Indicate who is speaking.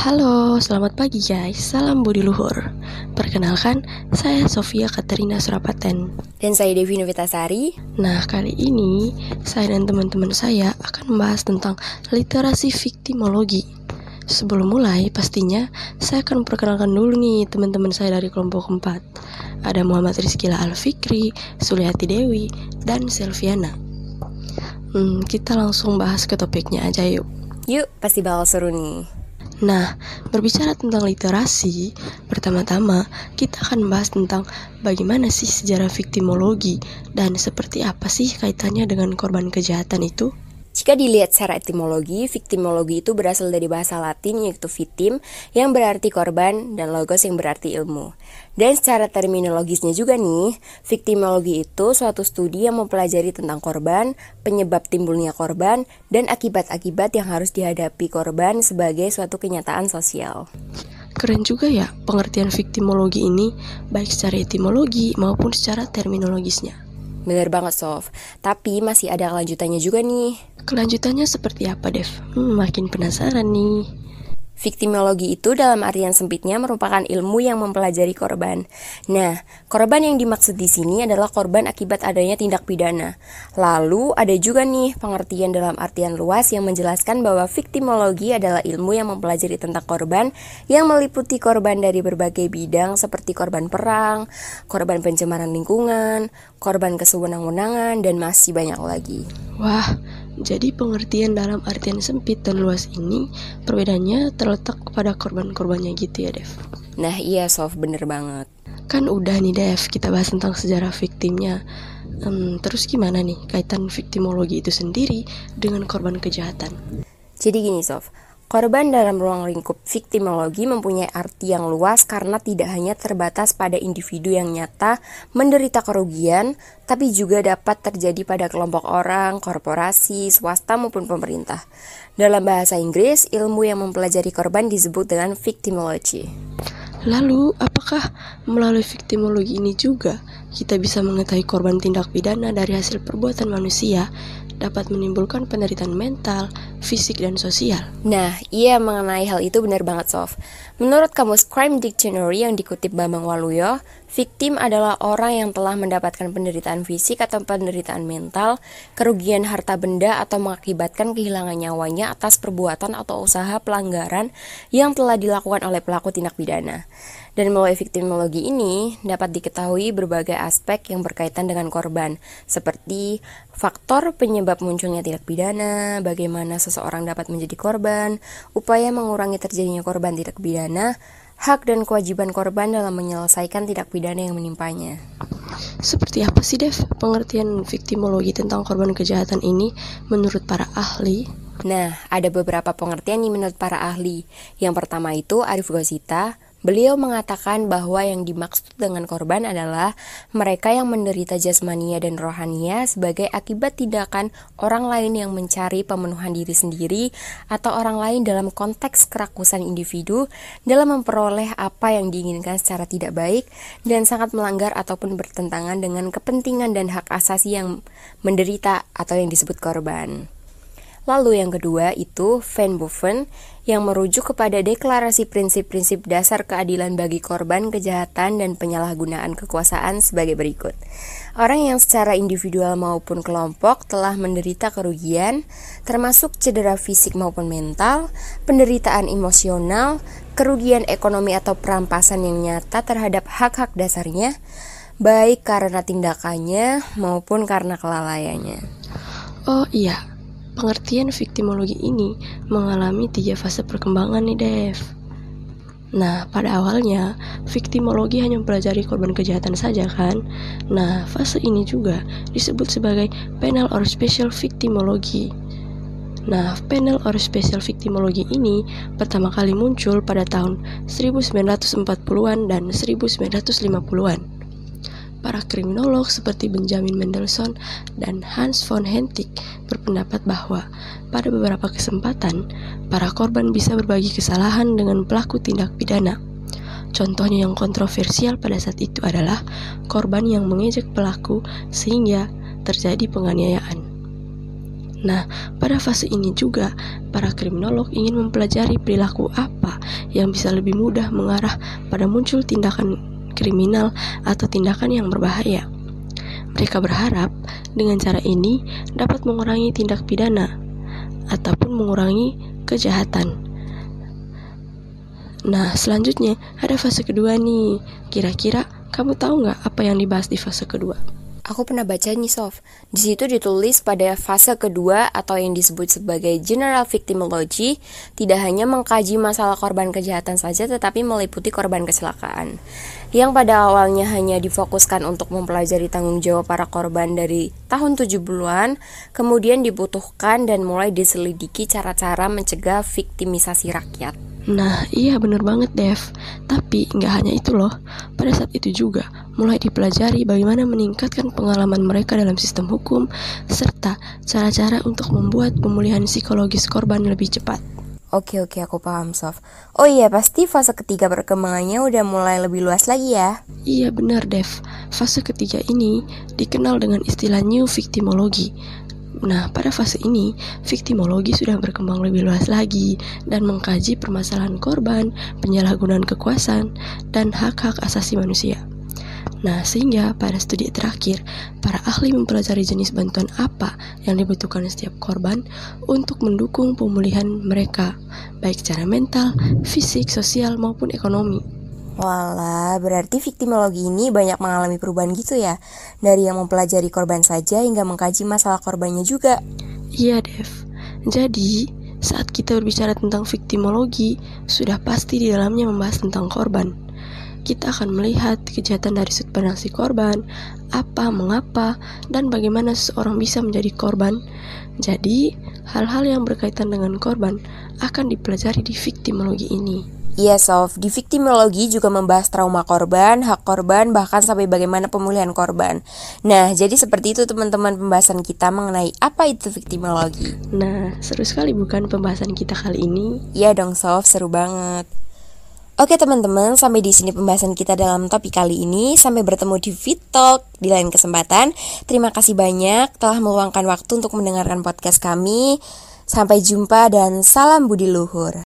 Speaker 1: Halo, selamat pagi guys. Salam budi luhur. Perkenalkan, saya Sofia Katerina Surapaten.
Speaker 2: Dan saya Devi Novitasari.
Speaker 1: Nah, kali ini saya dan teman-teman saya akan membahas tentang literasi viktimologi. Sebelum mulai, pastinya saya akan memperkenalkan dulu nih teman-teman saya dari kelompok 4. Ada Muhammad Rizkila Al-Fikri, Suliati Dewi, dan Selviana. Hmm, kita langsung bahas ke topiknya aja yuk.
Speaker 2: Yuk, pasti bakal seru nih.
Speaker 1: Nah, berbicara tentang literasi, pertama-tama kita akan membahas tentang bagaimana sih sejarah viktimologi dan seperti apa sih kaitannya dengan korban kejahatan itu.
Speaker 2: Jika dilihat secara etimologi, viktimologi itu berasal dari bahasa Latin yaitu victim yang berarti korban dan logos yang berarti ilmu. Dan secara terminologisnya juga nih, viktimologi itu suatu studi yang mempelajari tentang korban, penyebab timbulnya korban, dan akibat-akibat yang harus dihadapi korban sebagai suatu kenyataan sosial.
Speaker 1: Keren juga ya pengertian viktimologi ini, baik secara etimologi maupun secara terminologisnya.
Speaker 2: Bener banget Sof, tapi masih ada kelanjutannya juga nih.
Speaker 1: Kelanjutannya seperti apa Dev? Hmm, makin penasaran nih.
Speaker 2: Viktimologi itu dalam artian sempitnya merupakan ilmu yang mempelajari korban. Nah, korban yang dimaksud di sini adalah korban akibat adanya tindak pidana. Lalu ada juga nih pengertian dalam artian luas yang menjelaskan bahwa viktimologi adalah ilmu yang mempelajari tentang korban yang meliputi korban dari berbagai bidang seperti korban perang, korban pencemaran lingkungan, korban kesewenang-wenangan, dan masih banyak lagi.
Speaker 1: Wah, jadi pengertian dalam artian sempit dan luas ini perbedaannya terletak pada korban-korbannya gitu ya Dev.
Speaker 2: Nah iya Sof, bener banget.
Speaker 1: Kan udah nih Dev, kita bahas tentang sejarah victimnya hmm, Terus gimana nih kaitan victimologi itu sendiri dengan korban kejahatan?
Speaker 2: Jadi gini Sof, Korban dalam ruang lingkup viktimologi mempunyai arti yang luas karena tidak hanya terbatas pada individu yang nyata menderita kerugian, tapi juga dapat terjadi pada kelompok orang, korporasi, swasta maupun pemerintah. Dalam bahasa Inggris, ilmu yang mempelajari korban disebut dengan victimology.
Speaker 1: Lalu, apakah melalui victimologi ini juga kita bisa mengetahui korban tindak pidana dari hasil perbuatan manusia dapat menimbulkan penderitaan mental, fisik, dan sosial.
Speaker 2: Nah, iya mengenai hal itu benar banget, Sof. Menurut kamus Crime Dictionary yang dikutip Bambang Waluyo, victim adalah orang yang telah mendapatkan penderitaan fisik atau penderitaan mental, kerugian harta benda atau mengakibatkan kehilangan nyawanya atas perbuatan atau usaha pelanggaran yang telah dilakukan oleh pelaku tindak pidana. Dan melalui victimologi ini dapat diketahui berbagai aspek yang berkaitan dengan korban, seperti faktor penyebab munculnya tindak pidana, bagaimana seseorang dapat menjadi korban, upaya mengurangi terjadinya korban tindak pidana, hak dan kewajiban korban dalam menyelesaikan tindak pidana yang menimpanya.
Speaker 1: Seperti apa sih Dev pengertian victimologi tentang korban kejahatan ini menurut para ahli?
Speaker 2: Nah, ada beberapa pengertian nih menurut para ahli. Yang pertama itu Arif Gosita, Beliau mengatakan bahwa yang dimaksud dengan korban adalah mereka yang menderita jasmania dan rohania sebagai akibat tindakan orang lain yang mencari pemenuhan diri sendiri atau orang lain dalam konteks kerakusan individu dalam memperoleh apa yang diinginkan secara tidak baik dan sangat melanggar ataupun bertentangan dengan kepentingan dan hak asasi yang menderita atau yang disebut korban. Lalu yang kedua itu Van Boven yang merujuk kepada deklarasi prinsip-prinsip dasar keadilan bagi korban kejahatan dan penyalahgunaan kekuasaan sebagai berikut. Orang yang secara individual maupun kelompok telah menderita kerugian, termasuk cedera fisik maupun mental, penderitaan emosional, kerugian ekonomi atau perampasan yang nyata terhadap hak-hak dasarnya, baik karena tindakannya maupun karena kelalaiannya.
Speaker 1: Oh iya, Pengertian viktimologi ini mengalami tiga fase perkembangan nih Dev. Nah, pada awalnya, viktimologi hanya mempelajari korban kejahatan saja kan? Nah, fase ini juga disebut sebagai penal or special victimology. Nah, panel or special victimology ini pertama kali muncul pada tahun 1940-an dan 1950-an. Para kriminolog seperti Benjamin Mendelssohn dan Hans von Hentig berpendapat bahwa pada beberapa kesempatan, para korban bisa berbagi kesalahan dengan pelaku tindak pidana. Contohnya yang kontroversial pada saat itu adalah korban yang mengejek pelaku sehingga terjadi penganiayaan. Nah, pada fase ini juga, para kriminolog ingin mempelajari perilaku apa yang bisa lebih mudah mengarah pada muncul tindakan kriminal atau tindakan yang berbahaya. Mereka berharap dengan cara ini dapat mengurangi tindak pidana ataupun mengurangi kejahatan. Nah, selanjutnya ada fase kedua nih. Kira-kira kamu tahu nggak apa yang dibahas di fase kedua?
Speaker 2: Aku pernah baca nih Sof. Di situ ditulis pada fase kedua atau yang disebut sebagai general victimology tidak hanya mengkaji masalah korban kejahatan saja tetapi meliputi korban kecelakaan. Yang pada awalnya hanya difokuskan untuk mempelajari tanggung jawab para korban dari tahun 70-an, kemudian dibutuhkan dan mulai diselidiki cara-cara mencegah viktimisasi rakyat.
Speaker 1: Nah, iya bener banget Dev. Tapi nggak hanya itu loh. Pada saat itu juga mulai dipelajari bagaimana meningkatkan pengalaman mereka dalam sistem hukum serta cara-cara untuk membuat pemulihan psikologis korban lebih cepat.
Speaker 2: Oke oke aku paham Sof Oh iya pasti fase ketiga perkembangannya udah mulai lebih luas lagi ya
Speaker 1: Iya benar Dev Fase ketiga ini dikenal dengan istilah new victimology Nah, pada fase ini, viktimologi sudah berkembang lebih luas lagi dan mengkaji permasalahan korban, penyalahgunaan kekuasaan, dan hak-hak asasi manusia. Nah, sehingga pada studi terakhir, para ahli mempelajari jenis bantuan apa yang dibutuhkan setiap korban untuk mendukung pemulihan mereka, baik secara mental, fisik, sosial, maupun ekonomi.
Speaker 2: Walah, berarti viktimologi ini banyak mengalami perubahan gitu ya? Dari yang mempelajari korban saja hingga mengkaji masalah korbannya juga.
Speaker 1: Iya, Dev. Jadi, saat kita berbicara tentang viktimologi, sudah pasti di dalamnya membahas tentang korban. Kita akan melihat kejahatan dari sudut pandang si korban, apa, mengapa, dan bagaimana seseorang bisa menjadi korban. Jadi, hal-hal yang berkaitan dengan korban akan dipelajari di viktimologi ini.
Speaker 2: Iya Sof, di viktimologi juga membahas trauma korban, hak korban, bahkan sampai bagaimana pemulihan korban. Nah, jadi seperti itu teman-teman pembahasan kita mengenai apa itu viktimologi.
Speaker 1: Nah, seru sekali bukan pembahasan kita kali ini?
Speaker 2: Iya dong Sof, seru banget. Oke teman-teman, sampai di sini pembahasan kita dalam topik kali ini. Sampai bertemu di Fit Talk di lain kesempatan. Terima kasih banyak telah meluangkan waktu untuk mendengarkan podcast kami. Sampai jumpa dan salam budi luhur.